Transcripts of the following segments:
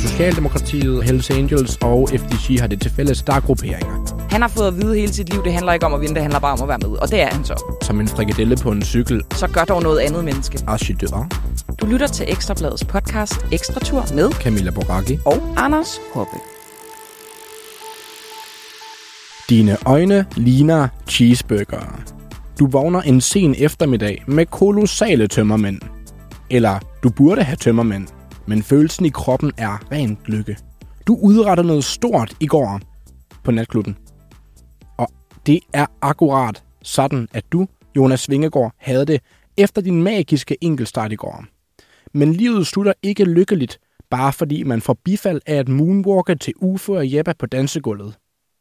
Socialdemokratiet, Hells Angels og FDG har det til fælles, der er grupperinger. Han har fået at vide hele sit liv, det handler ikke om at vinde, det handler bare om at være med. Og det er han så. Som en frikadelle på en cykel. Så gør dog noget andet menneske. Archidør. Du lytter til Ekstrabladets podcast Ekstra Tur med Camilla Boracchi. og Anders Hoppe. Dine øjne ligner cheeseburger. Du vågner en sen eftermiddag med kolossale tømmermænd. Eller du burde have tømmermænd, men følelsen i kroppen er rent lykke. Du udretter noget stort i går på natklubben. Og det er akkurat sådan, at du, Jonas Vingegaard, havde det efter din magiske enkeltstart i går. Men livet slutter ikke lykkeligt, bare fordi man får bifald af at moonwalke til Ufo og Jeppe på dansegulvet.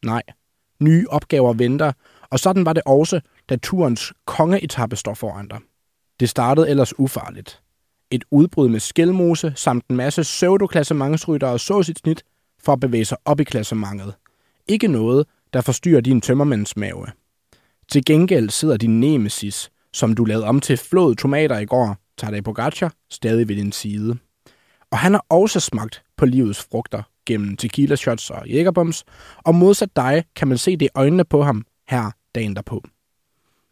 Nej, nye opgaver venter, og sådan var det også, da turens kongeetappe står foran dig. Det startede ellers ufarligt. Et udbrud med skælmose samt en masse pseudoklassementsryttere så sit snit for at bevæge sig op i klassementet. Ikke noget, der forstyrrer din tømmermandsmave. Til gengæld sidder din nemesis, som du lavede om til flåede tomater i går, Tadej Pogacar, stadig ved din side. Og han har også smagt på livets frugter gennem tequila shots og jægerbombs, og modsat dig kan man se det i øjnene på ham her dagen derpå.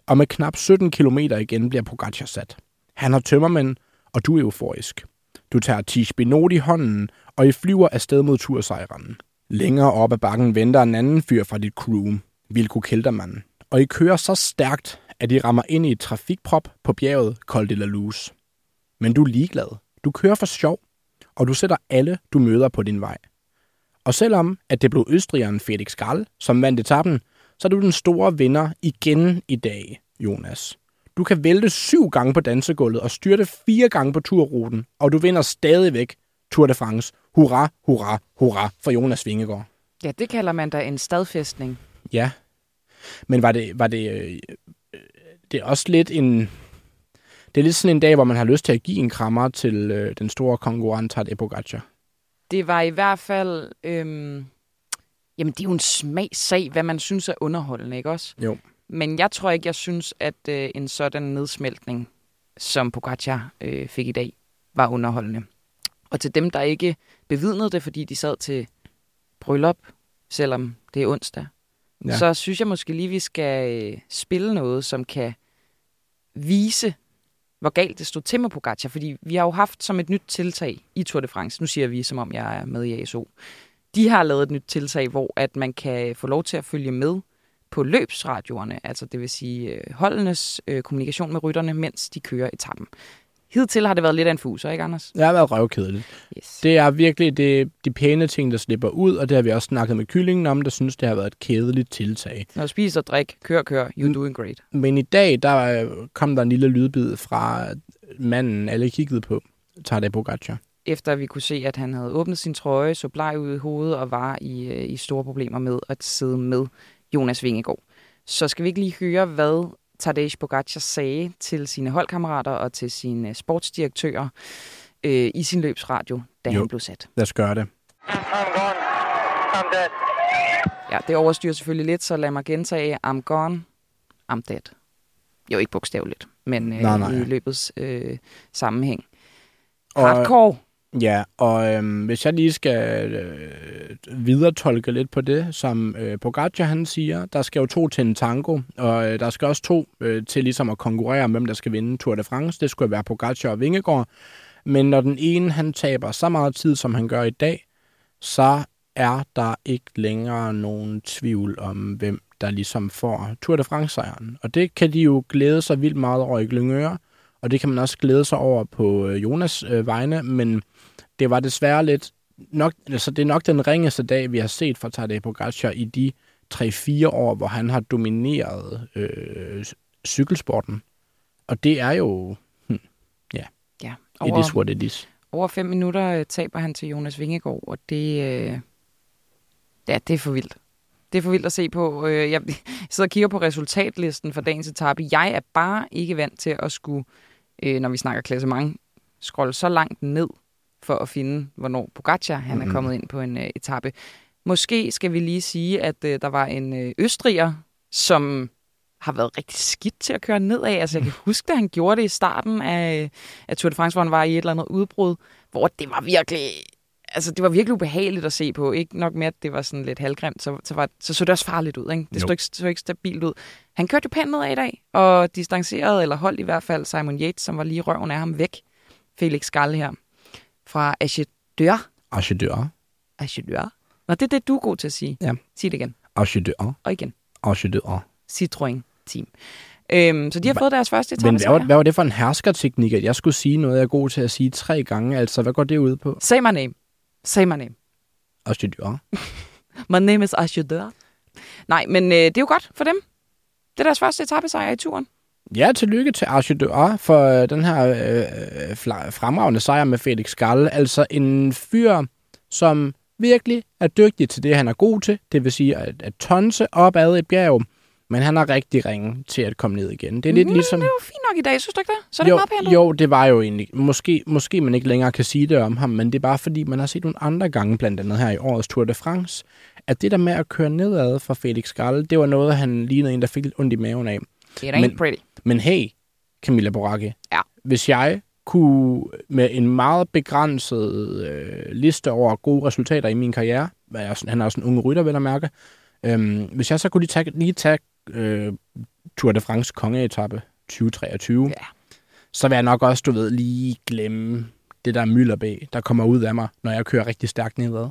Og med knap 17 km igen bliver Pogacar sat. Han har tømmermænd, og du er euforisk. Du tager Tish Benot i hånden, og I flyver afsted mod tursejren. Længere op ad bakken venter en anden fyr fra dit crew, Vilko Keltermann, og I kører så stærkt, at I rammer ind i et trafikprop på bjerget Col de la Luz. Men du er ligeglad. Du kører for sjov, og du sætter alle, du møder på din vej. Og selvom at det blev østrigeren Felix Gall, som vandt etappen, så er du den store vinder igen i dag, Jonas. Du kan vælte syv gange på dansegulvet og styrte fire gange på turruten, og du vinder stadigvæk Tour de France. Hurra, hurra, hurra for Jonas Vingegaard. Ja, det kalder man da en stadfæstning. Ja, men var det, var det, øh, det er også lidt en... Det er lidt sådan en dag, hvor man har lyst til at give en krammer til øh, den store konkurrent Tadej Pogacar. Det var i hvert fald... Øhm, jamen, det er jo en smagssag, hvad man synes er underholdende, ikke også? Jo. Men jeg tror ikke, jeg synes, at øh, en sådan nedsmeltning, som Pogacar øh, fik i dag, var underholdende. Og til dem, der ikke bevidnede det, fordi de sad til bryllup, selvom det er onsdag, Ja. så synes jeg måske lige, vi skal øh, spille noget, som kan vise, hvor galt det stod til med Pogacar. Fordi vi har jo haft som et nyt tiltag i Tour de France, nu siger vi, som om jeg er med i ASO, de har lavet et nyt tiltag, hvor at man kan få lov til at følge med på løbsradioerne, altså det vil sige øh, holdenes øh, kommunikation med rytterne, mens de kører etappen. Hidtil har det været lidt af en fuser, ikke Anders? Det har været røvkedeligt. Yes. Det er virkelig det, de pæne ting, der slipper ud, og det har vi også snakket med kyllingen om, der synes, det har været et kedeligt tiltag. Når spiser og drik, kør, kør, you're doing great. Men i dag, der øh, kom der en lille lydbid fra manden, alle kiggede på, Tadej Pogacar. Efter vi kunne se, at han havde åbnet sin trøje, så bleg ud i hovedet og var i, øh, i store problemer med at sidde med Jonas Vingegaard. Så skal vi ikke lige høre, hvad Tadej Pogacar sagde til sine holdkammerater og til sine sportsdirektører øh, i sin løbsradio, da Jo. han blev sat. Lad os gøre det. I'm gone. I'm dead. Ja, det overstyrer selvfølgelig lidt, så lad mig gentage, I'm gone, I'm dead. Jo, ikke bogstaveligt, men øh, Nej, nej. i løbets øh, sammenhæng. Og- Hardcore. Ja, og øhm, hvis jeg lige skal øh, videretolke lidt på det, som øh, Pogacar han siger, der skal jo to til en tango, og øh, der skal også to øh, til ligesom at konkurrere om, hvem der skal vinde Tour de France. Det skulle være Pogacar og Vingegaard. Men når den ene han taber så meget tid, som han gør i dag, så er der ikke længere nogen tvivl om, hvem der ligesom får Tour de France-sejren. Og det kan de jo glæde sig vildt meget over i Glyngøre, og det kan man også glæde sig over på øh, Jonas øh, vegne, men det var desværre lidt nok, altså det er nok den ringeste dag, vi har set fra Tadej Pogacar i de 3-4 år, hvor han har domineret øh, cykelsporten. Og det er jo, hm, Ja, it over, is what it is. over fem minutter øh, taber han til Jonas Vingegaard, og det, øh, ja, det er for vildt. Det er for vildt at se på. Øh, Jeg sidder og kigger på resultatlisten for dagens etape. Jeg er bare ikke vant til at skulle, øh, når vi snakker klassement, scrolle så langt ned for at finde, hvornår Pogacar han Mhm. er kommet ind på en øh, etape. Måske skal vi lige sige, at øh, der var en øh, østriger, som har været rigtig skidt til at køre nedad. Altså, jeg kan huske, at han gjorde det i starten af, af Tour de France, hvor han var i et eller andet udbrud, hvor det var virkelig altså, det var virkelig ubehageligt at se på. Ikke nok med, at det var sådan lidt halvgrimt, så, så, var, så så det også farligt ud. Ikke? Det stod ikke, så ikke stabilt ud. Han kørte jo pænt nedad i dag, og distancerede, eller holdt i hvert fald Simon Yates, som var lige røven af ham væk. Felix Skalle her fra Achedør. Archidør. Achedør. Nå, det er det, du er god til at sige. Ja. Sig det igen. Archidør. Og igen. Archidør. Citroën Team. Øhm, så de har Hva- fået deres første Men hvad var, etape hvad var det for en herskerteknik, at jeg skulle sige noget, jeg er god til at sige tre gange? Altså, hvad går det ud på? Say my name. Say my name. Archidør. My name is Ashidør. Nej, men øh, det er jo godt for dem. Det er deres første etappesejr i turen. Ja, tillykke til Archidør for øh, den her øh, fla- fremragende sejr med Felix Galle. Altså en fyr, som virkelig er dygtig til det, han er god til. Det vil sige at, at tonse op ad et bjerg. Men han er rigtig ringe til at komme ned igen. Det er lidt Mm, ligesom... Det var fint nok i dag, synes du ikke det? Så er det jo, meget pænt jo, det var jo egentlig... Måske, måske man ikke længere kan sige det om ham, men det er bare fordi, man har set nogle andre gange, blandt andet her i årets Tour de France, at det der med at køre nedad for Felix Galle, det var noget, han lignede en, der fik lidt ondt i maven af. It ain't men- pretty. Men hey, Camilla Boracchi. Ja. Hvis jeg kunne med en meget begrænset øh, liste over gode resultater i min karriere, hvad jeg, han er også en unge rytter, vel at mærke, øhm, hvis jeg så kunne lige tage, lige tage øh, Tour de France kongeetappe 2023, Ja. så vil jeg nok også, du ved, lige glemme det der mylderbæ, der kommer ud af mig, når jeg kører rigtig stærkt nedad.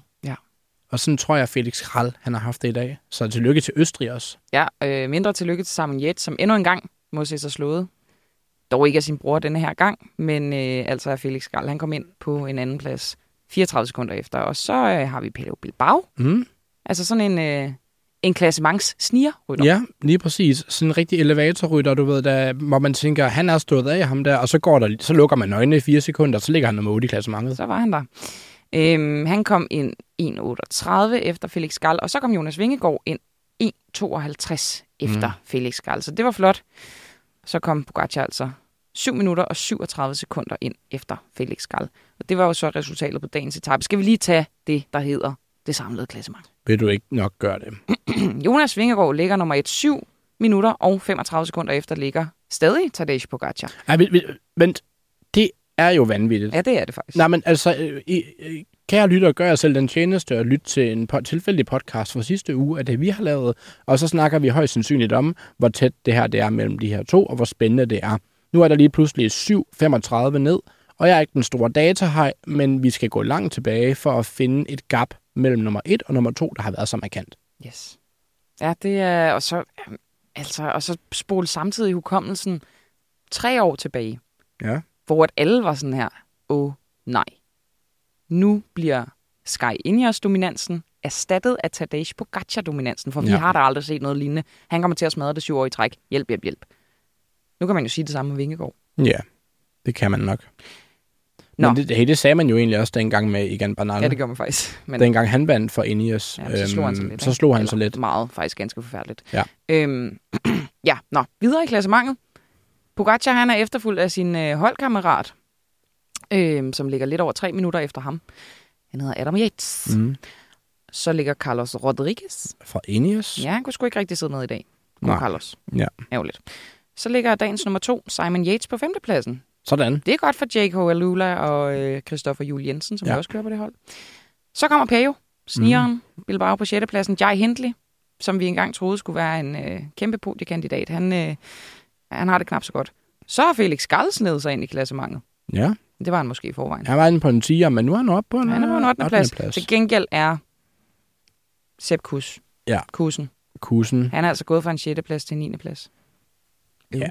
Og sådan tror jeg, Felix Krall, han har haft det i dag. Så tillykke til Østrig også. Ja, øh, mindre tillykke til Simon Yates, som endnu en gang må se sig slået. Dog ikke af sin bror denne her gang, men øh, altså Felix Gall. Han kom ind på en anden plads 34 sekunder efter. Og så øh, har vi Pello Bilbao. Mm. Altså sådan en, øh, en klassemangs snigerrytter. Ja, lige præcis. Sådan en rigtig elevatorrytter, du ved, der, hvor man tænker, han er stået af ham der, og så, går der, så lukker man øjnene i fire sekunder, og så ligger han nummer 8 i klassementet. Så var han der. Øhm, han kom ind 1.38 efter Felix Gall, og så kom Jonas Vingegaard ind 1.52 efter mm. Felix Gall. Så det var flot. Så kom Pogacar altså 7 minutter og 37 sekunder ind efter Felix Gall. Og det var jo så resultatet på dagens etape. Skal vi lige tage det, der hedder det samlede klassement? Vil du ikke nok gøre det? Jonas Vingegaard ligger nummer 1, 7 minutter og 35 sekunder efter ligger stadig Tadej Pogacar. Ej, vent, vent, vent. det er jo vanvittigt. Ja, det er det faktisk. Nej, men altså, øh, I, øh, kære lytter, gør jeg selv den tjeneste at lytte til en po- tilfældig podcast fra sidste uge af det, vi har lavet, og så snakker vi højst sandsynligt om, hvor tæt det her det er mellem de her to, og hvor spændende det er. Nu er der lige pludselig 7.35 ned, og jeg er ikke den store datahej, men vi skal gå langt tilbage for at finde et gap mellem nummer 1 og nummer 2, der har været så markant. Yes. Ja, det er... Og så, altså, og så spole samtidig hukommelsen tre år tilbage, Ja. Hvor at alle var sådan her, åh oh, nej. Nu bliver Sky Ineos-dominansen erstattet af Tadej Pogacar-dominansen, for vi Ja. har da aldrig set noget lignende. Han kommer til at smadre det syv år i træk. Hjælp, hjælp, hjælp. Nu kan man jo sige det samme med Vingegaard. Ja, det kan man nok. Nå. Men det, hey, det sagde man jo egentlig også dengang med Egan Bernal. Ja, det gør man faktisk. Men Dengang han vandt for Ineos, ja, så slog han sig øhm, lidt. så slog han sig lidt. Meget, faktisk ganske forfærdeligt. Ja. Øhm, ja, nå, videre i klassementet. Pogacar, han er efterfulgt af sin øh, holdkammerat, øhm, som ligger lidt over tre minutter efter ham. Han hedder Adam Yates. Mm. Så ligger Carlos Rodriguez. Fra Ineos. Ja, han kunne sgu ikke rigtig sidde med i dag. God Nej. Carlos. Ja. Ærgerligt. Så ligger dagens nummer to, Simon Yates, på femtepladsen. Sådan. Det er godt for J.K. Alula og øh, Christopher Juel Jensen, som Ja. også kører på det hold. Så kommer Pejo, snigeren, mm. Bilbao på sjettepladsen. Jai Hindley, som vi engang troede skulle være en øh, kæmpe podiekandidat. Han, øh, han har det knap så godt. Så har Felix Gall snedet sig ind i klassementet. Ja. Det var han måske i forvejen. Han var inde på en 10'er, men nu er han oppe på en Han er på en 8. 8. plads. plads. Til gengæld er Sepp Kuss. Ja. Kussen. Kusen. Han er altså gået fra en 6. plads til en 9. plads. Ja.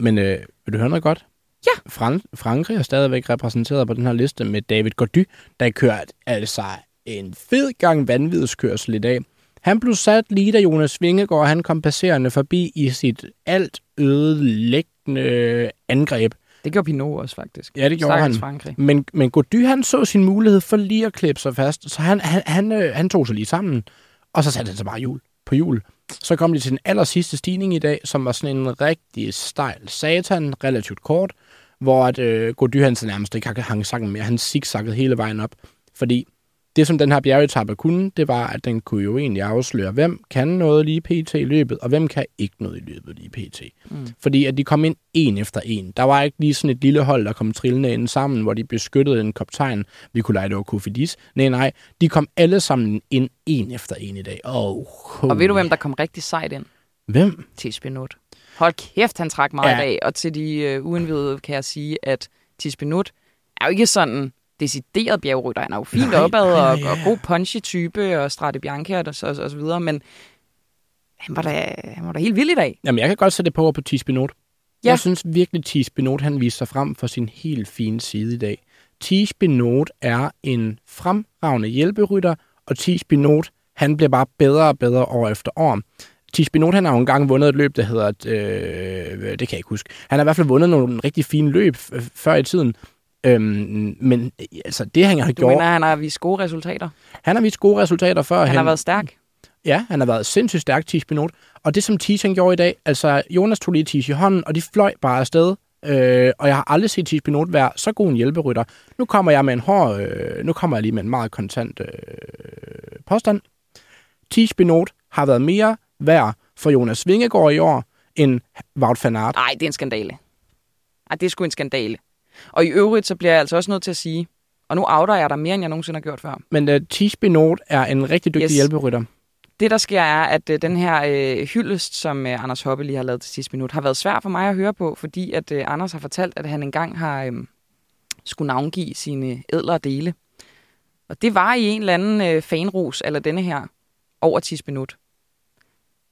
Men øh, vil du høre noget godt? Ja. Fran- Frankrig er stadigvæk repræsenteret på den her liste med David Gordy, der kørte altså en fed gang vanvidskørsel i dag. Han blev sat lige da Jonas Vingegaard, han kom passerende forbi i sit alt ødelæggende angreb. Det gjorde Pinot også, faktisk. Ja, det gjorde Stakkels han. Frankrig. Men, men Gody, han så sin mulighed for lige at klippe sig fast, så han, han, han, øh, han tog sig lige sammen, og så satte han sig bare hjul på hjul. Så kom de til den aller sidste stigning i dag, som var sådan en rigtig stejl satan, relativt kort, hvor at, øh, Gody han så nærmest ikke hang sammen mere. Han zigzaggede hele vejen op, fordi det, som den her bjergetappe kunne, det var, at den kunne jo egentlig afsløre, hvem kan noget lige pt. i løbet, og hvem kan ikke noget i løbet lige pt. Mm. Fordi at de kom ind en efter en. Der var ikke lige sådan et lille hold, der kom trillende ind sammen, hvor de beskyttede en kaptajn. Vi kunne lege det var Kofidis. Nej, nej. De kom alle sammen ind en efter en i dag. Oh, Og ved du, hvem der kom rigtig sejt ind? Hvem? Tispinut. Hold kæft, han trak meget Ja. dag. Og til de uh, uindvidede kan jeg sige, at Tispinut er jo ikke sådan decideret bjergrytter. Han er jo fint Nej, opad nej, og, nej, og ja. god punchy type og Strade Bianca og, og, og så videre, men han var, da, han var da helt vild i dag. Jamen, jeg kan godt sætte det på på Tis Benot. Ja. Jeg synes virkelig, Tis Benot, han viser sig frem for sin helt fine side i dag. Tis Benot er en fremragende hjælperytter, og Tis Benot, han bliver bare bedre og bedre år efter år. Tis Benot, han har jo engang vundet et løb, der hedder, øh, det kan jeg ikke huske. Han har i hvert fald vundet nogle rigtig fine løb før i tiden. Øhm, men altså, det han har Du gjort, mener, han har vist gode resultater. han har vist gode resultater før. Han har været stærk. Ja, han har været sindssygt stærk, Tis Benot. Og det, som Tis han gjorde i dag, altså Jonas tog lige Tis i hånden, og de fløj bare afsted. Øh, og jeg har aldrig set Tis Benot være så god en hjælperytter. Nu kommer jeg med en hård, øh, nu kommer jeg lige med en meget kontant øh, påstand. Tis Benot har været mere værd for Jonas Vingegaard i år, end Wout van Aert. Nej, det er en skandale. Ej, det er sgu en skandale. Og i øvrigt, så bliver jeg altså også nødt til at sige, og nu outer jeg dig mere, end jeg nogensinde har gjort før. Men øh, Tis Benot er en rigtig dygtig yes. Hjælperytter. Det, der sker, er, at øh, den her øh, hyldest, som øh, Anders Hoppe lige har lavet til sidste minut, har været svær for mig at høre på, fordi at øh, Anders har fortalt, at han engang har øh, skulle navngive sine ædlere dele. Og det var i en eller anden øh, fanros, eller denne her, over 10 minut.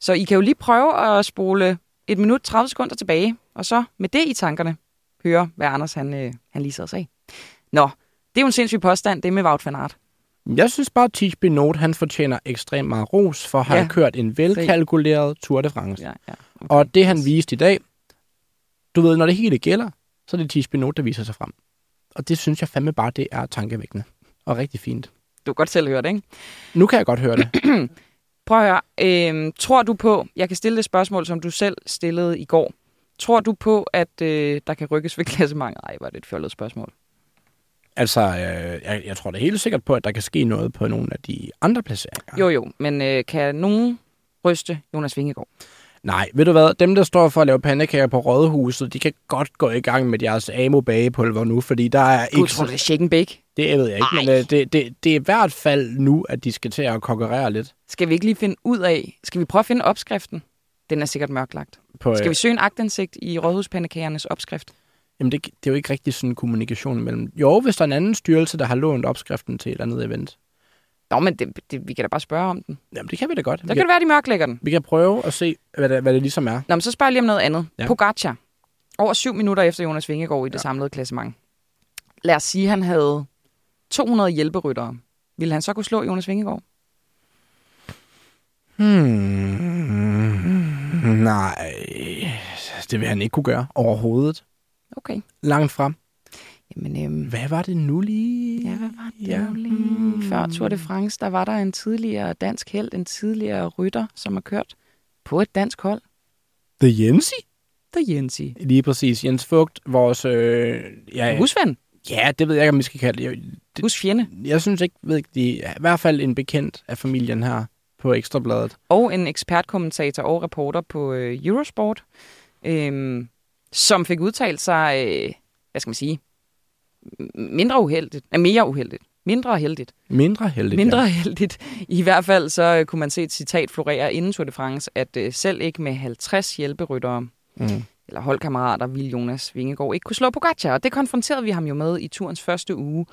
Så I kan jo lige prøve at spole et minut 30 sekunder tilbage, og så med det i tankerne høre, hvad Anders han, øh, han lige sad og sagde. Nå, det er jo en sindssyg påstand, det med Wout van Aert. Jeg synes bare, at Tis Benot, han fortjener ekstremt meget ros for at have Ja. kørt en velkalkuleret Tour de France. Ja, ja. Okay. Og det, han viste i dag, du ved, når det hele gælder, så er det Tis Benot, der viser sig frem. Og det synes jeg fandme bare, det er tankevækkende. Og rigtig fint. Du kan godt selv høre det, ikke? Nu kan jeg godt høre det. Prøv at høre. Øh, tror du på, jeg kan stille det spørgsmål, som du selv stillede i går. Tror du på, at øh, der kan rykkes ved klassementet? Ej, var det et fjollet spørgsmål. altså, øh, jeg, jeg tror da helt sikkert på, at der kan ske noget på nogle af de andre placeringer. Jo, jo, men øh, kan nogen ryste Jonas Vingegaard? Nej, ved du hvad? Dem, der står for at lave pandekager på Rådhuset, de kan godt gå i gang med deres amo bagepulver nu, fordi der er Gud, ikke... tror du, det er shake and bake? Det ved jeg ikke, Ej. men øh, det, det, det er i hvert fald nu, at de skal til at konkurrere lidt. Skal vi ikke lige finde ud af, skal vi prøve at finde opskriften? Den er sikkert mørklagt. På, Skal øh, vi søge en agtindsigt i rådhuspandekagernes opskrift? Jamen, det, det er jo ikke rigtig sådan en kommunikation mellem... Jo, hvis der er en anden styrelse, der har lånt opskriften til et eller andet event. Nå, men det, det, vi kan da bare spørge om den. Jamen, det kan vi da godt. Så Vi kan kan, det være, de mørklægger den. vi kan prøve at se, hvad det, hvad det ligesom er. Nå, men så spørger jeg lige om noget andet. Ja. Pogacar. Over syv minutter efter Jonas Vingegaard i det ja. samlede klassement. Lad os sige, at han havde 200 hjælperyttere. Ville han så kunne slå Jonas Vingegaard? Hmm, nej, det vil han ikke kunne gøre overhovedet. Okay. Langt frem. Jamen, øhm, Hvad var det nu lige? ja, hvad var det Ja. ja. lige? Før Tour de France, der var der en tidligere dansk held, en tidligere rytter, som har kørt på et dansk hold. The Jensi? Der Jensi. Lige præcis. Jens Fugt, vores... Øh, ja, Husven. ja, det ved jeg ikke, om vi skal kalde det. Det, Husfjende. jeg synes ikke, ved ikke, de i hvert fald en bekendt af familien her på Ekstrabladet. og en ekspertkommentator og reporter på øh, Eurosport, øhm, som fik udtalt sig, øh, hvad skal man sige, mindre uheldigt, nej, mere uheldigt, mindre heldigt, Mindre heldigt, mindre ja. heldigt. I hvert fald så øh, kunne man se et citat florere inden Tour de France, at øh, selv ikke med 50 hjælperyttere Mm. eller holdkammerater ville Jonas Vingegaard ikke kunne slå Pogacar, og det konfronterede vi ham jo med i turens første uge.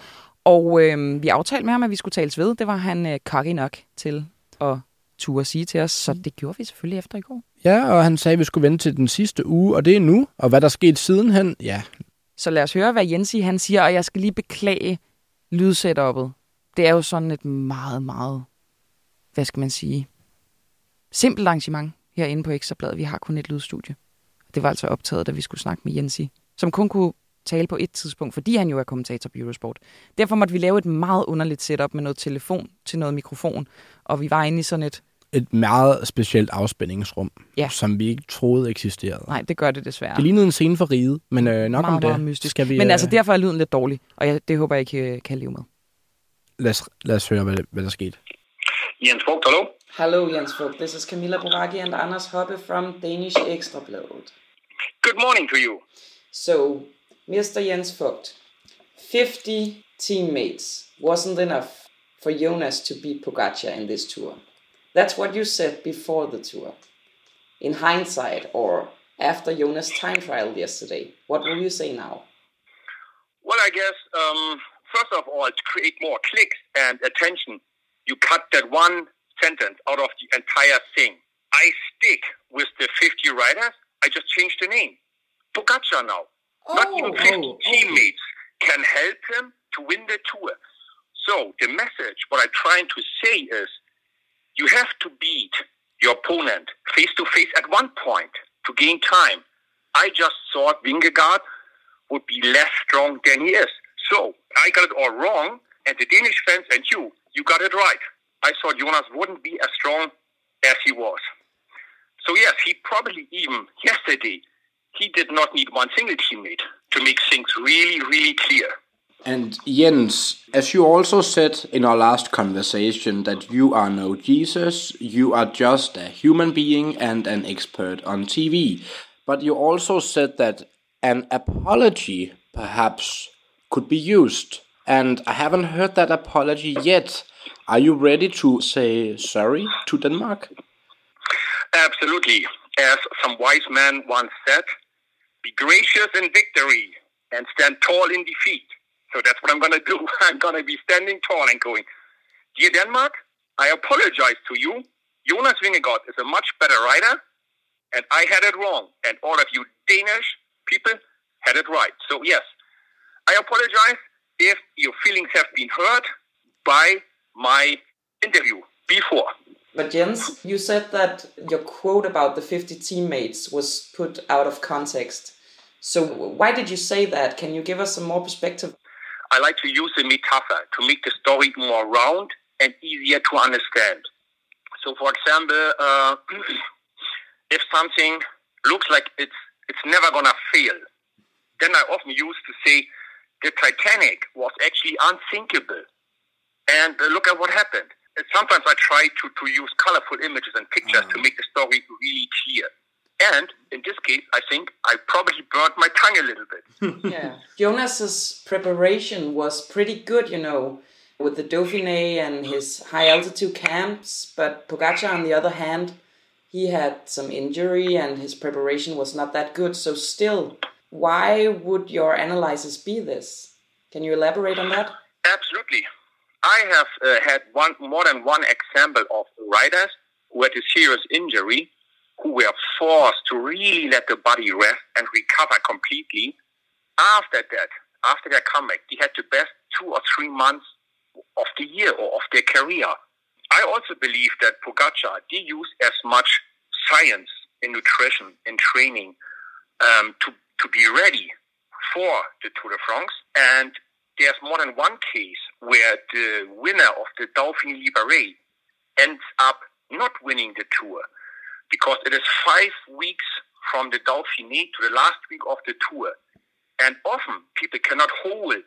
Og øh, vi aftalte med ham, at vi skulle tales ved. Det var han øh, cocky nok til at turde sige til os, så det gjorde vi selvfølgelig efter i går. Ja, og han sagde, at vi skulle vente til den sidste uge, og det er nu. Og hvad der skete sidenhen, ja, Så lad os høre, hvad Jensi han siger, og jeg skal lige beklage lydsetup'et. Det er jo sådan et meget, meget, hvad skal man sige, simpelt arrangement herinde på Ekstrabladet. Vi har kun et lydstudie. Det var altså optaget, da vi skulle snakke med Jensi, som kun kunne tale på et tidspunkt, fordi han jo er kommentator på Eurosport. Derfor måtte vi lave et meget underligt setup med noget telefon til noget mikrofon, og vi var inde i sådan et, et meget specielt afspændingsrum, Ja. som vi ikke troede eksisterede. nej, det gør det desværre. Det lignede en scene for riget, men øh, nok meget, om det meget mystisk. skal vi... Men øh, altså, derfor er lyden lidt dårlig, og jeg, det håber jeg ikke øh, kan leve med. lad os, lad os høre, hvad, hvad der skete. Jens Vogt, hello. Hello, Jens Vogt. This is Camilla Boraki and Anders Hoppe from Danish Ekstrablad. Good morning to you. So, Mr. Jens Vogt, 50 teammates wasn't enough for Jonas to beat Pogacar in this tour. That's what you said before the tour. In hindsight, or after Jonas' time trial yesterday, what will you say now? Well, I guess, um, first of all, to create more clicks and attention, you cut that one sentence out of the entire thing. I stick with the 50 riders. I just changed the name. Pogacar now. Not even 50 oh, okay. teammates can help him to win the tour. So the message, what I'm trying to say is, you have to beat your opponent face to face at one point to gain time. I just thought Vingegaard would be less strong than he is. So I got it all wrong, and the Danish fans and you, you got it right. I thought Jonas wouldn't be as strong as he was. So yes, he probably even yesterday he did not need one single teammate to make things really, really clear. And Jens, as you also said in our last conversation, that you are no Jesus, you are just a human being and an expert on TV. But you also said that an apology perhaps could be used. And I haven't heard that apology yet. Are you ready to say sorry to Denmark? Absolutely. As some wise man once said, be gracious in victory and stand tall in defeat. So that's what I'm going to do. I'm going to be standing tall and going, Dear Denmark, I apologize to you. Jonas Vingegaard is a much better rider, and I had it wrong. And all of you Danish people had it right. So, yes, I apologize if your feelings have been hurt by my interview before. But Jens, you said that your quote about the 50 teammates was put out of context. So why did you say that? Can you give us some more perspective? I like to use a metaphor to make the story more round and easier to understand. So, for example, uh, if something looks like it's it's never gonna fail, then I often use to say the Titanic was actually unsinkable, and uh, look at what happened. And sometimes I try to, to use colorful images and pictures to make the story really clear. And in this case, I think I probably burnt my tongue a little bit. yeah. Jonas's preparation was pretty good, you know, with the Dauphiné and his high altitude camps. But Pogacar, on the other hand, he had some injury and his preparation was not that good. So, still, why would your analysis be this? Can you elaborate on that? Absolutely. I have uh, had one more than one example of riders who had a serious injury who were forced to really let the body rest and recover completely. After that, after their comeback, they had the best two or three months of the year or of their career. I also believe that Pogacar, they use as much science in nutrition, in training, um, to, to be ready for the Tour de France. And there's more than one case where the winner of the Dauphiné Libéré ends up not winning the Tour because it is five weeks from the Dauphiné to the last week of the Tour. And often people cannot hold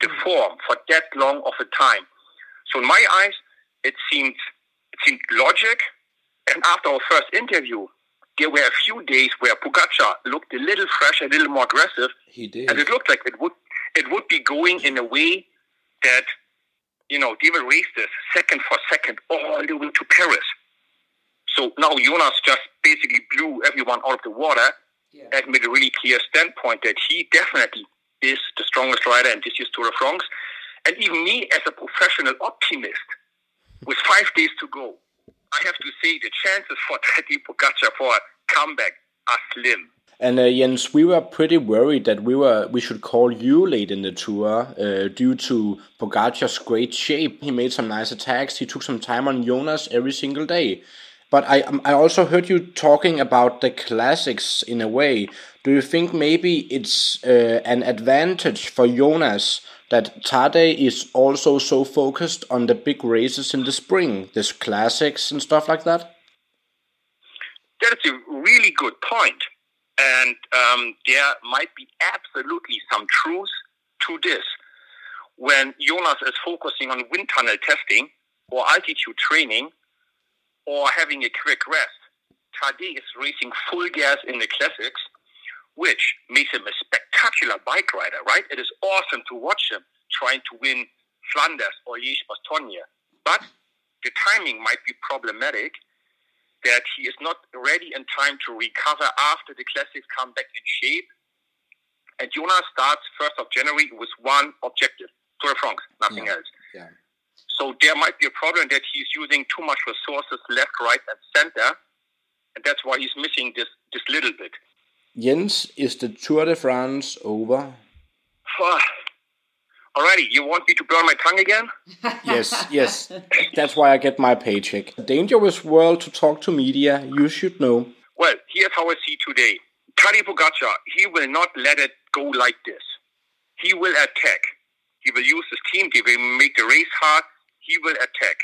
the mm. form for that long of a time. So in my eyes, it seemed it seemed logic. And after our first interview, there were a few days where Pogacar looked a little fresh, a little more aggressive. He did. And it looked like it would it would be going in a way that, you know, they will race this second for second all the way to Paris. So now Jonas just basically blew everyone out of the water Yeah. and made a really clear standpoint that he definitely is the strongest rider in this year's Tour de France. And even me, as a professional optimist, with five days to go, I have to say the chances for Tadej Pogacar for a comeback are slim. And uh, Jens, we were pretty worried that we were we should call you late in the tour uh, due to Pogacar's great shape. He made some nice attacks. He took some time on Jonas every single day. But I um, I also heard you talking about the classics in a way. Do you think maybe it's uh, an advantage for Jonas that Tade is also so focused on the big races in the spring, this classics and stuff like that? That's a really good point. And um, there might be absolutely some truth to this. when Jonas is focusing on wind tunnel testing or altitude training or having a quick rest, Tadej is racing full gas in the classics, which makes him a spectacular bike rider, right? It is awesome to watch him trying to win Flanders or Liège-Bastogne. But the timing might be problematic that he is not ready in time to recover after the classics come back in shape. And Jonas starts 1st of January with one objective, Tour de France, nothing Yeah. else. Yeah. So there might be a problem that he's using too much resources left, right, and center. And that's why he's missing this, this little bit. Jens, is the Tour de France over? Ah, alrighty, you want me to burn my tongue again? Yes, yes. That's why I get my paycheck. Dangerous world to talk to media, you should know. Well, here's how I see today. Tadej Pogacar, he will not let it go like this. He will attack. He will use his team. He will make the race hard. He will attack.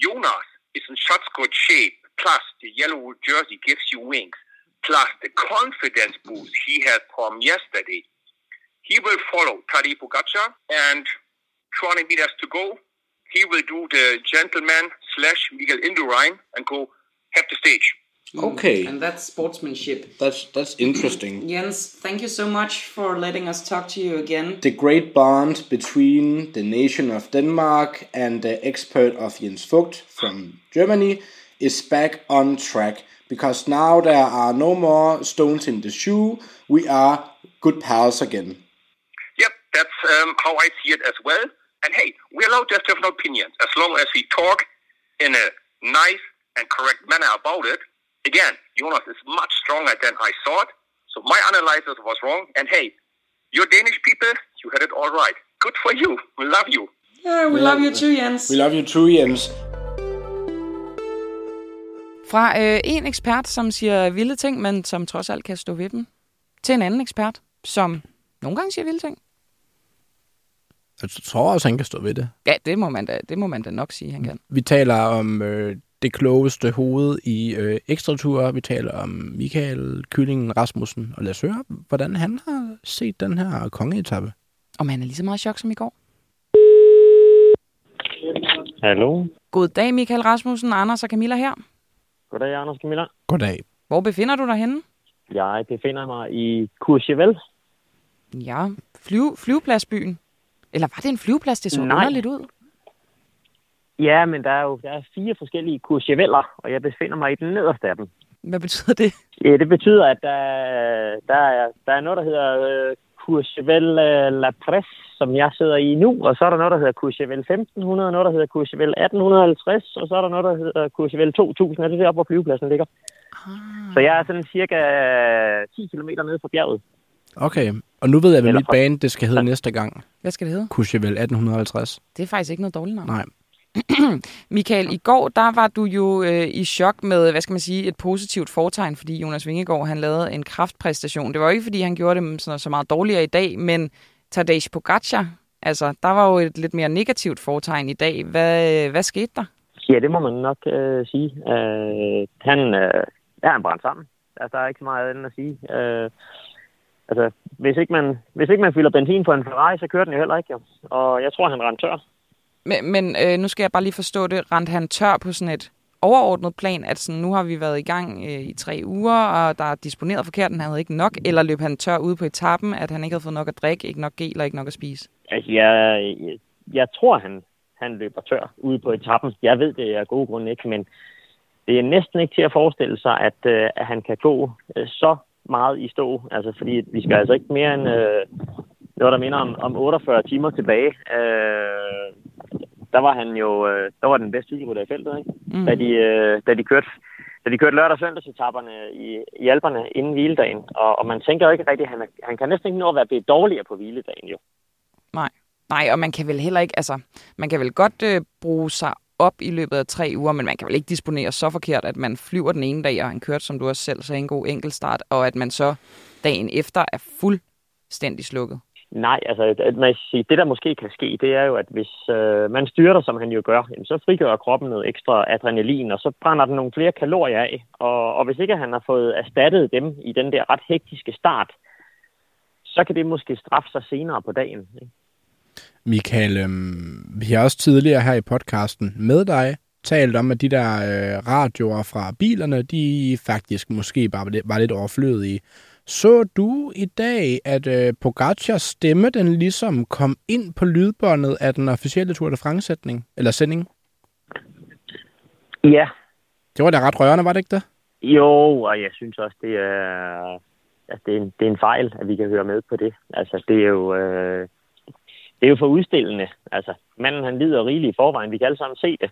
Jonas is in such good shape. Plus, the yellow jersey gives you wings. Plus, the confidence boost he had from yesterday. He will follow Tadej Pogacar and 20 meters to go. He will do the gentleman slash Miguel Indurain and go have the stage. Okay. And that's sportsmanship. That's that's interesting. Jens, thank you so much for letting us talk to you again. The great bond between the nation of Denmark and the expert of Jens Vogt from Germany is back on track because now there are no more stones in the shoe. We are good pals again. Yep, that's um, how I see it as well. And hey, we're allowed to have different opinions as long as we talk in a nice and correct manner about it. Again, Jonas is much stronger than I thought. So my analysis was wrong. And hey, you're Danish people, you had it all right. Good for you. We love you. Yeah, we love you too, Jens. We love you too, Jens. Fra øh, en ekspert, som siger vilde ting, men som trods alt kan stå ved dem, til en anden ekspert, som nogle gange siger vilde ting. Jeg tror også, han kan stå ved det. Ja, det må man da, det må man da nok sige, han kan. Vi taler om øh, det klogeste hoved i øh, ekstratur. Vi taler om Michael Kyllingen Rasmussen. Og lad os høre, hvordan han har set den her kongeetappe. Om han er lige så meget chok som i går. Hallo. God dag, Michael Rasmussen, Anders og Camilla her. Goddag, Anders Camilla. Goddag. Hvor befinder du dig henne? Jeg befinder mig i Courchevel. Ja, flyve, flyvepladsbyen. Eller var det en flyveplads, det så Nej. underligt ud? Ja, men der er jo der er fire forskellige Courcheveller, og jeg befinder mig i den nederste af dem. Hvad betyder det? Ja, det betyder, at der, der, er, der er noget, der hedder øh, Courchevel øh, La Presse, som jeg sidder i nu, og så er der noget, der hedder Courchevel 1500, noget, der hedder Courchevel 1850, og så er der noget, der hedder Courchevel 2000, og det er deroppe, hvor flyvepladsen ligger. Ah. Så jeg er sådan cirka 10 km nede fra bjerget. Okay, og nu ved jeg, hvad mit bane det skal hedde næste gang. Hvad skal det hedde? Courchevel 1850. Det er faktisk ikke noget dårligt navn. Nej. Michael, i går der var du jo øh, i chok med, hvad skal man sige, et positivt fortegn, fordi Jonas Vingegaard han lavede en kraftpræstation. Det var jo ikke, fordi han gjorde det sådan, så meget dårligere i dag, men Tadej Pogacar, altså, der var jo et lidt mere negativt fortegn i dag. Hvad, øh, hvad skete der? Ja, det må man nok øh, sige. Øh, han, øh, ja, han brændte sammen. Altså, der er ikke så meget andet at sige. Øh, altså, hvis ikke, man, hvis ikke man fylder benzin på en Ferrari, så kører den jo heller ikke. Jo. Og jeg tror, han rendte tør. Men, men øh, nu skal jeg bare lige forstå det. Rent han tør på sådan et overordnet plan, at sådan, nu har vi været i gang øh, i tre uger, og der er disponeret forkert, han havde ikke nok, eller løb han tør ude på etappen, at han ikke havde fået nok at drikke, ikke nok gel og ikke nok at spise? Altså, jeg, jeg, jeg tror, han, han løber tør ude på etappen. Jeg ved det af gode grunde ikke, men det er næsten ikke til at forestille sig, at, øh, at han kan gå øh, så meget i stå. Altså, fordi vi skal altså ikke mere end øh, noget, der minder om, om 48 timer tilbage. Øh, der var han jo øh, der var den bedste cykelrytter i feltet, ikke? Mm. Da, de, øh, da de kørte da de kørte lørdag- og søndagsetapperne i, i Alperne inden hviledagen. Og, og man tænker jo ikke rigtigt, at han, er- han kan næsten ikke nå at være blevet dårligere på hviledagen, jo. Nej. Nej, og man kan vel heller ikke, altså, man kan vel godt øh, bruge sig op i løbet af tre uger, men man kan vel ikke disponere så forkert, at man flyver den ene dag, og han kørte, som du også selv sagde, en god enkeltstart, og at man så dagen efter er fuldstændig slukket. Nej, altså man kan sige, det der måske kan ske, det er jo, at hvis øh, man styrter, som han jo gør, jamen, så frigør kroppen noget ekstra adrenalin, og så brænder den nogle flere kalorier af. Og, og hvis ikke han har fået erstattet dem i den der ret hektiske start, så kan det måske straffe sig senere på dagen. Ikke? Michael, øh, vi har også tidligere her i podcasten med dig talt om, at de der øh, radioer fra bilerne, de faktisk måske bare var lidt overflødige. Så du i dag, at øh, Pogacars stemme, den ligesom kom ind på lydbåndet af den officielle Tour de France-sætning, eller sending? Ja, Det var da ret rørende, var det ikke det? Jo, og jeg synes også, det er, at det, er en, det er en fejl, at vi kan høre med på det. Altså, det er jo, øh, det er jo for udstillende. Altså, manden han lider rigeligt i forvejen. Vi kan alle sammen se det.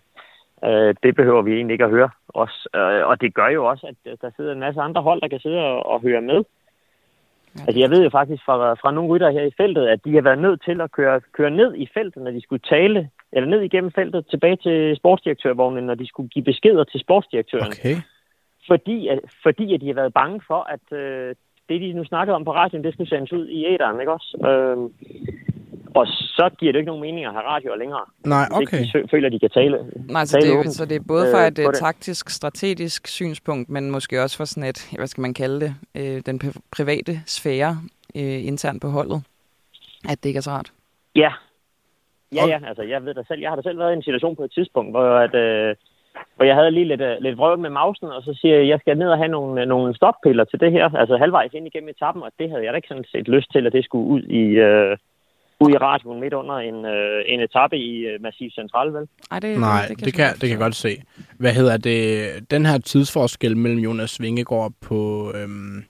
Øh, det behøver vi egentlig ikke at høre os. Øh, og det gør jo også, at der sidder en masse andre hold, der kan sidde og, og høre med. Altså, jeg ved jo faktisk fra, fra nogle rytter her i feltet, at de har været nødt til at køre, køre ned i feltet, når de skulle tale, eller ned igennem feltet tilbage til sportsdirektørvognen, når de skulle give beskeder til sportsdirektøren Okay. fordi, at, fordi at de har været bange for, at øh, det, de nu snakkede om på radioen, det skulle sendes ud i æderen, ikke også? Øhm, og så giver det ikke nogen mening at have radioer længere. Nej, Hvis okay. ikke de føler, at de kan tale. Nej, så tale det, er, åbent, så det er både fra øh, et øh, taktisk, strategisk synspunkt, men måske også fra sådan et, hvad skal man kalde det, øh, den pri- private sfære øh, internt på holdet, at det ikke er så rart. Ja. Ja, ja, altså jeg ved da selv, jeg har da selv været i en situation på et tidspunkt, hvor, at, øh, hvor jeg havde lige lidt, øh, lidt vrøvl med mausen, og så siger jeg, at jeg skal ned og have nogle, øh, nogle stoppiller til det her, altså halvvejs ind igennem etappen, og det havde jeg da ikke sådan set lyst til, at det skulle ud i, øh, ud i radioen midt under en, øh, en etape i øh, Massiv Central, vel? Ej, det, Nej, det, det, det, kan, det kan jeg godt se. Hvad hedder det? Den her tidsforskel mellem Jonas Vingegaard på, øhm,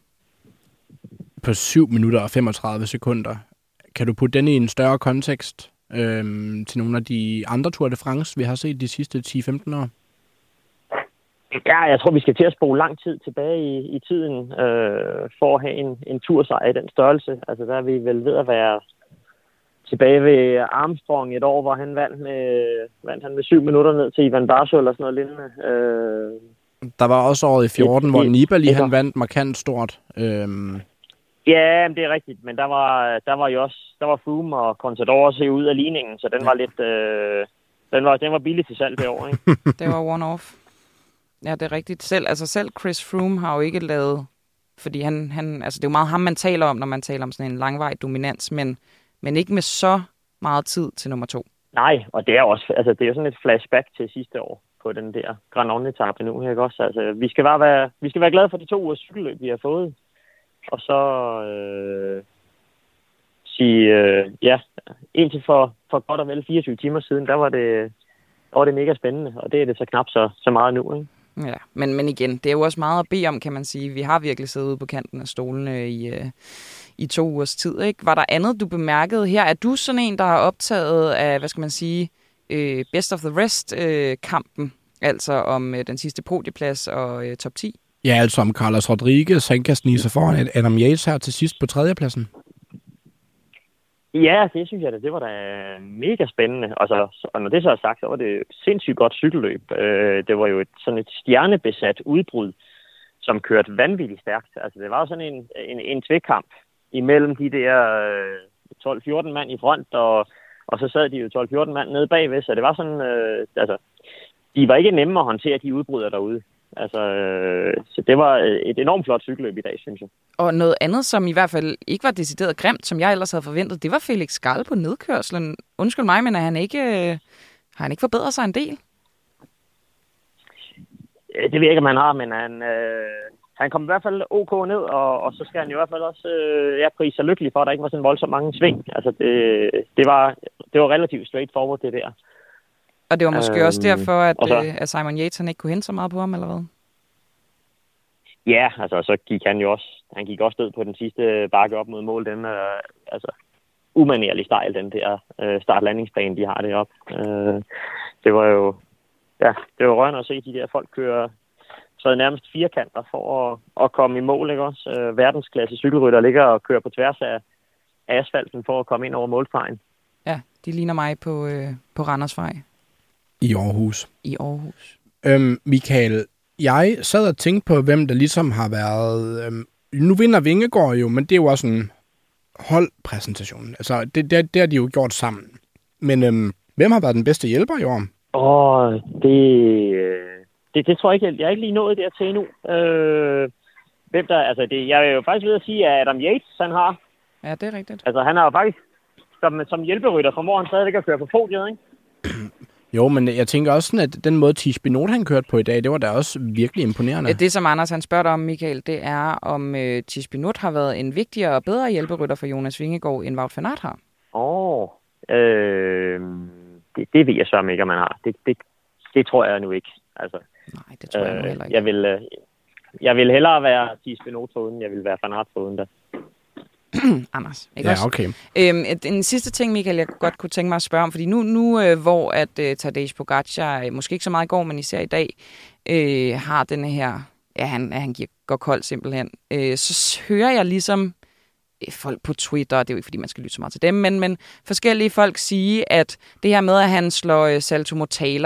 på 7 minutter og 35 sekunder. Kan du putte den i en større kontekst øhm, til nogle af de andre Tour de France, vi har set de sidste 10-15 år? Ja, jeg tror, vi skal til at spole lang tid tilbage i, i tiden øh, for at have en, en tursejr i den størrelse. Altså, der er vi vel ved at være tilbage ved Armstrong et år, hvor han vandt med, vandt han med syv minutter ned til Ivan Barso eller sådan noget lignende. Øh, Der var også året i 14, Et- hvor Nibali et- han vandt markant stort. Øhm, ja, men det er rigtigt, men der var, der var jo også, der var Froome og Contador også ud af ligningen, så den var lidt, øh, den var, den var billig til salg det år, ikke? det var one-off. Ja, det er rigtigt. Selv, altså selv Chris Froome har jo ikke lavet, fordi han, han, altså det er jo meget ham, man taler om, når man taler om sådan en langvej dominans, men, men ikke med så meget tid til nummer to. Nej, og det er også, altså det er sådan et flashback til sidste år på den der Grand etape nu, ikke også? Altså, vi skal bare være, vi skal være glade for de to ugers cykelløb, vi har fået. Og så øh, sige, øh, ja, indtil for, for godt og vel 24 timer siden, der var det, der var det mega spændende, og det er det så knap så, så meget nu, ikke? Ja, men, men igen, det er jo også meget at bede om, kan man sige. Vi har virkelig siddet ude på kanten af stolene i, øh, i to ugers tid. Ikke? Var der andet, du bemærkede her? Er du sådan en, der har optaget af, hvad skal man sige, øh, Best of the Rest-kampen? Øh, altså om øh, den sidste podieplads og øh, top 10? ja, altså om Carlos Rodriguez, han kan snige sig foran Adam Yates her til sidst på tredjepladsen. Ja, det synes jeg da, det var da øh, mega spændende. Og, så, og når det så er sagt, så var det sindssygt godt cykelløb. Øh, det var jo et, sådan et stjernebesat udbrud, som kørte vanvittigt stærkt. Altså, det var jo sådan en, en, en tvekamp imellem de der øh, 12-14 mand i front, og, og så sad de jo 12-14 mand nede bagved, så det var sådan, øh, altså, de var ikke nemme at håndtere, de udbrydere derude. Altså, øh, så det var et enormt flot cykelløb i dag, synes jeg. Og noget andet, som i hvert fald ikke var decideret grimt, som jeg ellers havde forventet, det var Felix Skall på nedkørslen. Undskyld mig, men er han ikke, øh, har han ikke forbedret sig en del? Øh, Det ved jeg ikke, om han har, men han, øh, han kom i hvert fald ok ned, og, og så skal han i hvert fald også øh, ja, prise sig lykkelig for, at der ikke var sådan voldsomt mange sving. Altså, det, det, var, det var relativt straightforward, det der. Og det var måske øhm, også derfor, at, så- øh, at Simon Yates han ikke kunne hente så meget på ham, eller hvad? Ja, altså, så gik han jo også, han gik også død på den sidste bakke op mod mål. Den er altså umanerlig stejl, den der øh, start-landingsbane, de har deroppe. Øh, det var jo, ja, det var rørende at se de der folk køre så nærmest firkanter for at, at komme i mål, ikke også? Øh, verdensklasse cykelrytter ligger og kører på tværs af af asfalten for at komme ind over målstregen. Ja, de ligner mig på, øh, på Randersvej i Aarhus. i Aarhus. Øhm, Michael, jeg sad og tænkte på, hvem der ligesom har været... Øhm, nu vinder Vingegaard jo, men det er jo også en holdpræsentation. Altså, det, det, det har de jo gjort sammen. Men øhm, hvem har været den bedste hjælper i år? Åh, det, øh, det, det tror jeg ikke, jeg, jeg er ikke lige nået der til endnu. Øh, hvem der, altså det, jeg er jo faktisk ved at sige, at Adam Yates, han har, Ja, det er rigtigt. altså han har jo faktisk som, som hjælperytter formår han stadigvæk at køre på podiet, ikke? Jo, men jeg tænker også sådan, at den måde Tish Binot han kørte på i dag, det var da også virkelig imponerende. Ja. Det, som Anders han spørger dig om, Michael, det er, om øh, Tish Binot har været en vigtigere og bedre hjælperytter for Jonas Vingegaard, end Wout van Aert har. Åh, oh, øh, det, det ved jeg så ikke, om man har. Det, det, det tror jeg nu ikke. Altså, Nej, det tror jeg nu heller ikke. Jeg vil, øh, jeg vil hellere være Tish Binot foruden, jeg vil være Van Aert foruden da. Anders. Ikke ja, også? okay. Øhm, den sidste ting, Michael, jeg godt kunne tænke mig at spørge om, fordi nu, nu øh, hvor at øh, Tadej Pogacar, øh, måske ikke så meget i går, men især i dag, øh, har den her, ja, han, han giver, går kold simpelthen, øh, så hører jeg ligesom Øh, folk på Twitter, det er jo ikke, fordi man skal lytte så meget til dem, men, men forskellige folk sige, at det her med, at han slår øh, salto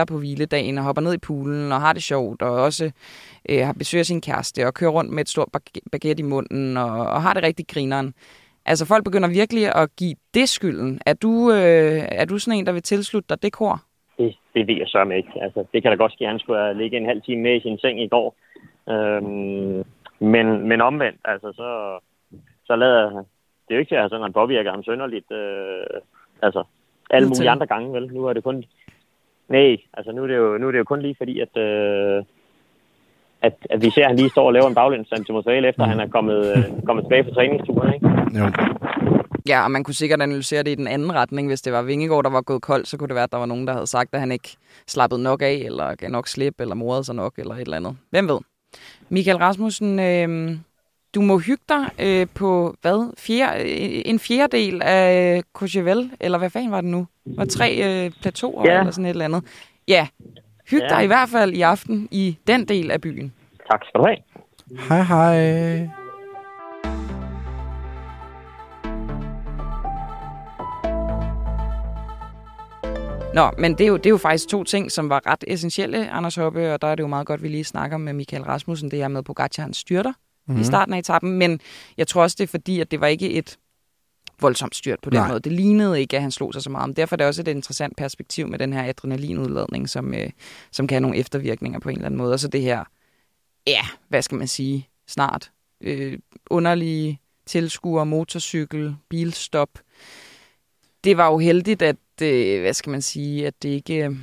på hviledagen og hopper ned i poolen og har det sjovt, og også øh, har besøg af sin kæreste og kører rundt med et stort baguette i munden og, og har det rigtig grineren. Altså folk begynder virkelig at give det skylden. Er du, øh, er du sådan en, der vil tilslutte dig det kor? Det, det ved jeg så ikke. Altså, det kan da godt ske, at han skulle ligge en halv time med i sin seng i går. Øhm, men, men omvendt, altså, så, så lader det er jo ikke til, at sådan, han påvirker ham sønderligt. Øh, altså, alle mulige andre gange, vel? Nu er det kun... Nej, altså nu er det jo, nu er det jo kun lige fordi, at, øh, at, at vi ser, at han lige står og laver en baglæns til Mosale, efter han er kommet, øh, kommet tilbage fra træningsturen, ikke? Jo. Ja, og man kunne sikkert analysere det i den anden retning. Hvis det var Vingegaard, der var gået kold, så kunne det være, at der var nogen, der havde sagt, at han ikke slappede nok af, eller gav nok slip, eller morede sig nok, eller et eller andet. Hvem ved? Michael Rasmussen, øh, du må hygge dig øh, på, hvad? Fjerde, øh, en fjerdedel af Courchevel, eller hvad fanden var det nu? Var tre øh, plateauer, Ja. eller sådan et eller andet. Ja, hyg Ja. dig i hvert fald i aften i den del af byen. Tak skal du have. Hej, hej. Nå, men det er, jo, det er jo faktisk to ting, som var ret essentielle, Anders Hoppe, og der er det jo meget godt, at vi lige snakker med Michael Rasmussen, det her med Pogacar, han styrter mm. i starten af etappen, men jeg tror også, det er fordi, at det var ikke et voldsomt styrt på den Nej. måde. Det lignede ikke, at han slog sig så meget. Men derfor er det også et interessant perspektiv med den her adrenalinudladning, som, øh, som kan have nogle eftervirkninger på en eller anden måde. Og så det her, ja, hvad skal man sige, snart øh, underlige tilskuer, motorcykel, bilstop. Det var jo heldigt, at, øh, hvad skal man sige, at det ikke øh,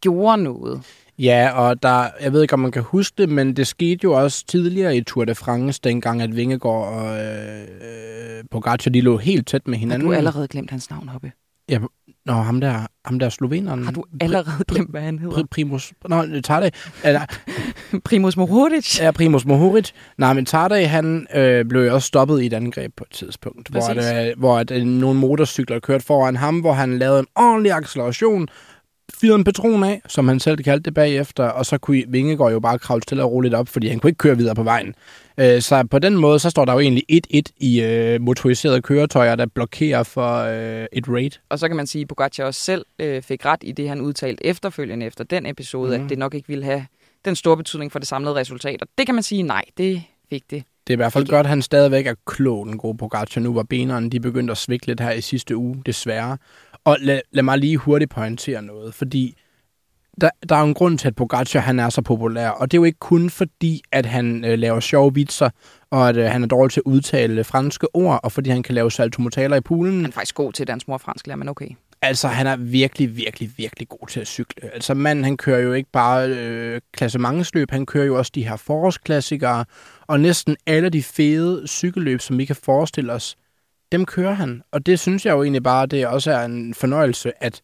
gjorde noget. Ja, og der, jeg ved ikke, om man kan huske det, men det skete jo også tidligere i Tour de France, dengang at Vingegaard og øh, øh, Pogacar, de lå helt tæt med Har hinanden. du allerede glemt hans navn, Hoppe? Ja, nå, ham der, ham der sloveneren. Har du allerede glemt, hvad han hedder? Pri, primus... Nå. Eller, Primus Mohoric? Ja, Primus Mohoric. Nej, men Tadej, han øh, blev jo også stoppet i et angreb på et tidspunkt, hvor, Præcis. at, øh, hvor at, øh, nogle motorcykler kørte foran ham, hvor han lavede en ordentlig acceleration, fyrede en patron af, som han selv kaldte det bagefter, og så kunne Vingegaard jo bare kravle stille og roligt op, fordi han kunne ikke køre videre på vejen. Øh, så på den måde, så står der jo egentlig 1-1 i øh, motoriserede køretøjer, der blokerer for øh, et raid. Og så kan man sige, at Pogacar også selv øh, fik ret i det, han udtalte efterfølgende efter den episode, mm. at det nok ikke ville have den store betydning for det samlede resultat. Og det kan man sige, nej, det fik det. Det er i hvert fald godt, at han stadigvæk er klog, den gode Pogacar, nu hvor benerne de begyndte at svikle lidt her i sidste uge, desværre. Og lad, lad mig lige hurtigt pointere noget, fordi der, der er jo en grund til, at Pogacar han er så populær, og det er jo ikke kun fordi, at han øh, laver sjove vitser, og at øh, han er dårlig til at udtale franske ord, og fordi han kan lave saltomotaler i poolen. Han er faktisk god til dansk mor og fransk lærer, men okay. Altså, han er virkelig, virkelig, virkelig god til at cykle. Altså, manden, han kører jo ikke bare øh, klassementsløb, han kører jo også de her forårsklassikere, og næsten alle de fede cykelløb, som vi kan forestille os, dem kører han. Og det synes jeg jo egentlig bare, det også er en fornøjelse, at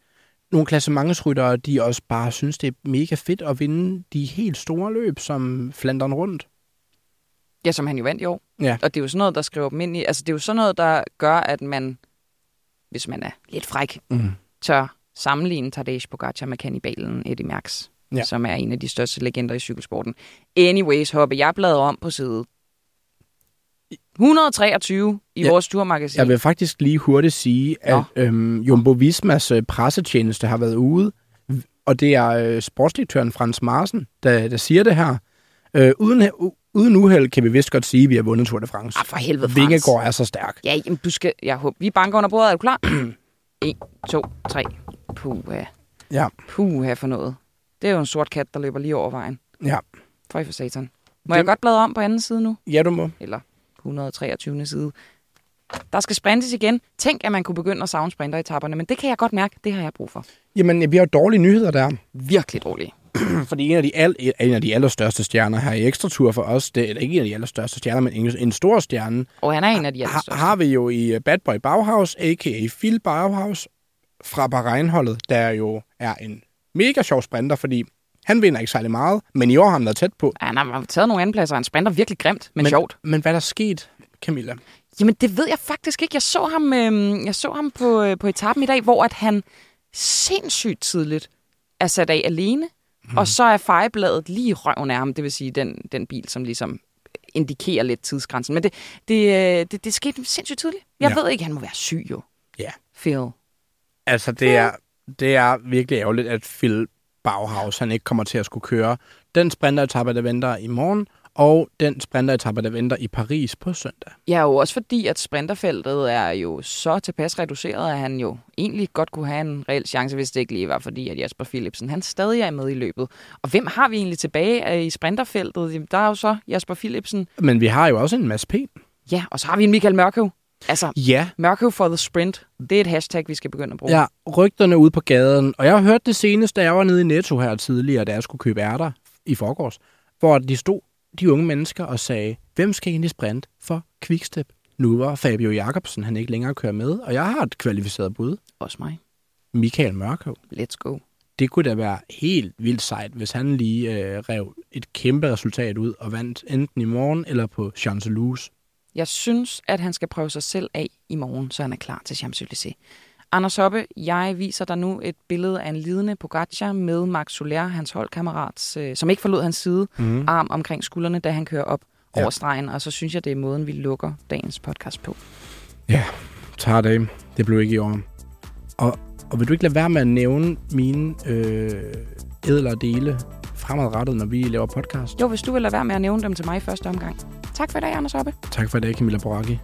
nogle klassementsryttere, de også bare synes, det er mega fedt at vinde de helt store løb, som Flandern rundt. Ja, som han jo vandt i år. Ja. Og det er jo sådan noget, der skriver dem ind i... Altså, det er jo sådan noget, der gør, at man, hvis man er lidt fræk, Mm. tør sammenligne Tadej Pogacar med kannibalen Eddie Merckx, Ja. som er en af de største legender i cykelsporten. Anyways, Hoppe, jeg bladrer om på side 123 i Ja, vores turmagasin. Jeg vil faktisk lige hurtigt sige, at øhm, Jumbo Vismas øh, pressetjeneste har været ude, og det er øh, sportsdirektøren Frans Marsen, der, der siger det her. Øh, uden, uden uheld kan vi vist godt sige, at vi har vundet Tour de France. Ah, for helvede, Frans. Vingegaard er så stærk. Ja, jamen, du skal... Jeg håber, vi banker under bordet. Er du klar? 1, 2, 3. Puha. Ja, Puha for noget. Det er jo en sort kat, der løber lige over vejen. ja. For for satan. Må Det- jeg godt bladre om på anden side nu? Ja, du må. Eller 123. side. Der skal sprintes igen. Tænk, at man kunne begynde at savne sprinteretapperne, men det kan jeg godt mærke, det har jeg brug for. Jamen, vi har jo dårlige nyheder der. Virkelig dårligt. Fordi en af de, al, en af de allerstørste stjerner her i Ekstratur for os, det er ikke en af de allerstørste stjerner, men en, en stor stjerne, Og han er en af de har, allerstørste. har vi jo i øh, Bad Boy Bauhaus, a.k.a. Phil Bauhaus, fra Bahrein-holdet, der jo er en mega sjov sprinter, fordi han vinder ikke særlig meget, men i år har han været tæt på. Han har taget nogle andenpladser, han sprinter virkelig grimt, men, men sjovt. Men hvad er der sket, Camilla? Jamen, det ved jeg faktisk ikke. Jeg så ham, øh, jeg så ham på, øh, på etappen i dag, hvor at han sindssygt tidligt er sat af alene, mm. og så er fejebladet lige i røven af ham, det vil sige den, den bil, som ligesom indikerer lidt tidsgrænsen. Men det, det, øh, det, det skete sindssygt tidligt. Jeg Ja. ved ikke, han må være syg jo. Ja. Phil. Altså, det er, det er virkelig ærgerligt, at Phil Bauhaus, han ikke kommer til at skulle køre den sprinteretappe, der venter i morgen, og den sprinteretappe, der venter i Paris på søndag. Ja, jo også fordi, at sprinterfeltet er jo så tilpas reduceret, at han jo egentlig godt kunne have en reel chance, hvis det ikke lige var fordi, at Jasper Philipsen, han stadig er med i løbet. Og hvem har vi egentlig tilbage øh, i sprinterfeltet? Der er jo så Jasper Philipsen. Men vi har jo også en masse P. Ja, og så har vi en Michael Mørkøv. Altså, Ja, Mørkøv for the sprint. Det er et hashtag, vi skal begynde at bruge. ja, rygterne ude på gaden. Og jeg har hørt det seneste, da jeg var nede i Netto her tidligere, da jeg skulle købe ærter i forgårs, hvor de stod, de unge mennesker, og sagde, hvem skal egentlig sprint for Quickstep? Nu var Fabio Jacobsen, han ikke længere kører med, og jeg har et kvalificeret bud. Også mig. Michael Mørkøv. Let's go. Det kunne da være helt vildt sejt, hvis han lige øh, rev et kæmpe resultat ud og vandt enten i morgen eller på Champs-Élysées. Jeg synes, at han skal prøve sig selv af i morgen, så han er klar til Champs-Élysées. Anders Hoppe, jeg viser dig nu et billede af en lidende Pogacar med Max Soler, hans holdkammerat, øh, som ikke forlod hans side, mm. arm omkring skuldrene, da han kører op Ja. over stregen. Og så synes jeg, det er måden, vi lukker dagens podcast på. Ja, tager det. Det blev ikke i år. Og, og vil du ikke lade være med at nævne mine øh, ædlere dele fremadrettet, når vi laver podcast? Jo, hvis du vil lade være med at nævne dem til mig i første omgang. Tak for i dag, Anders Oppe. Tak for i dag, Camilla Boracchi.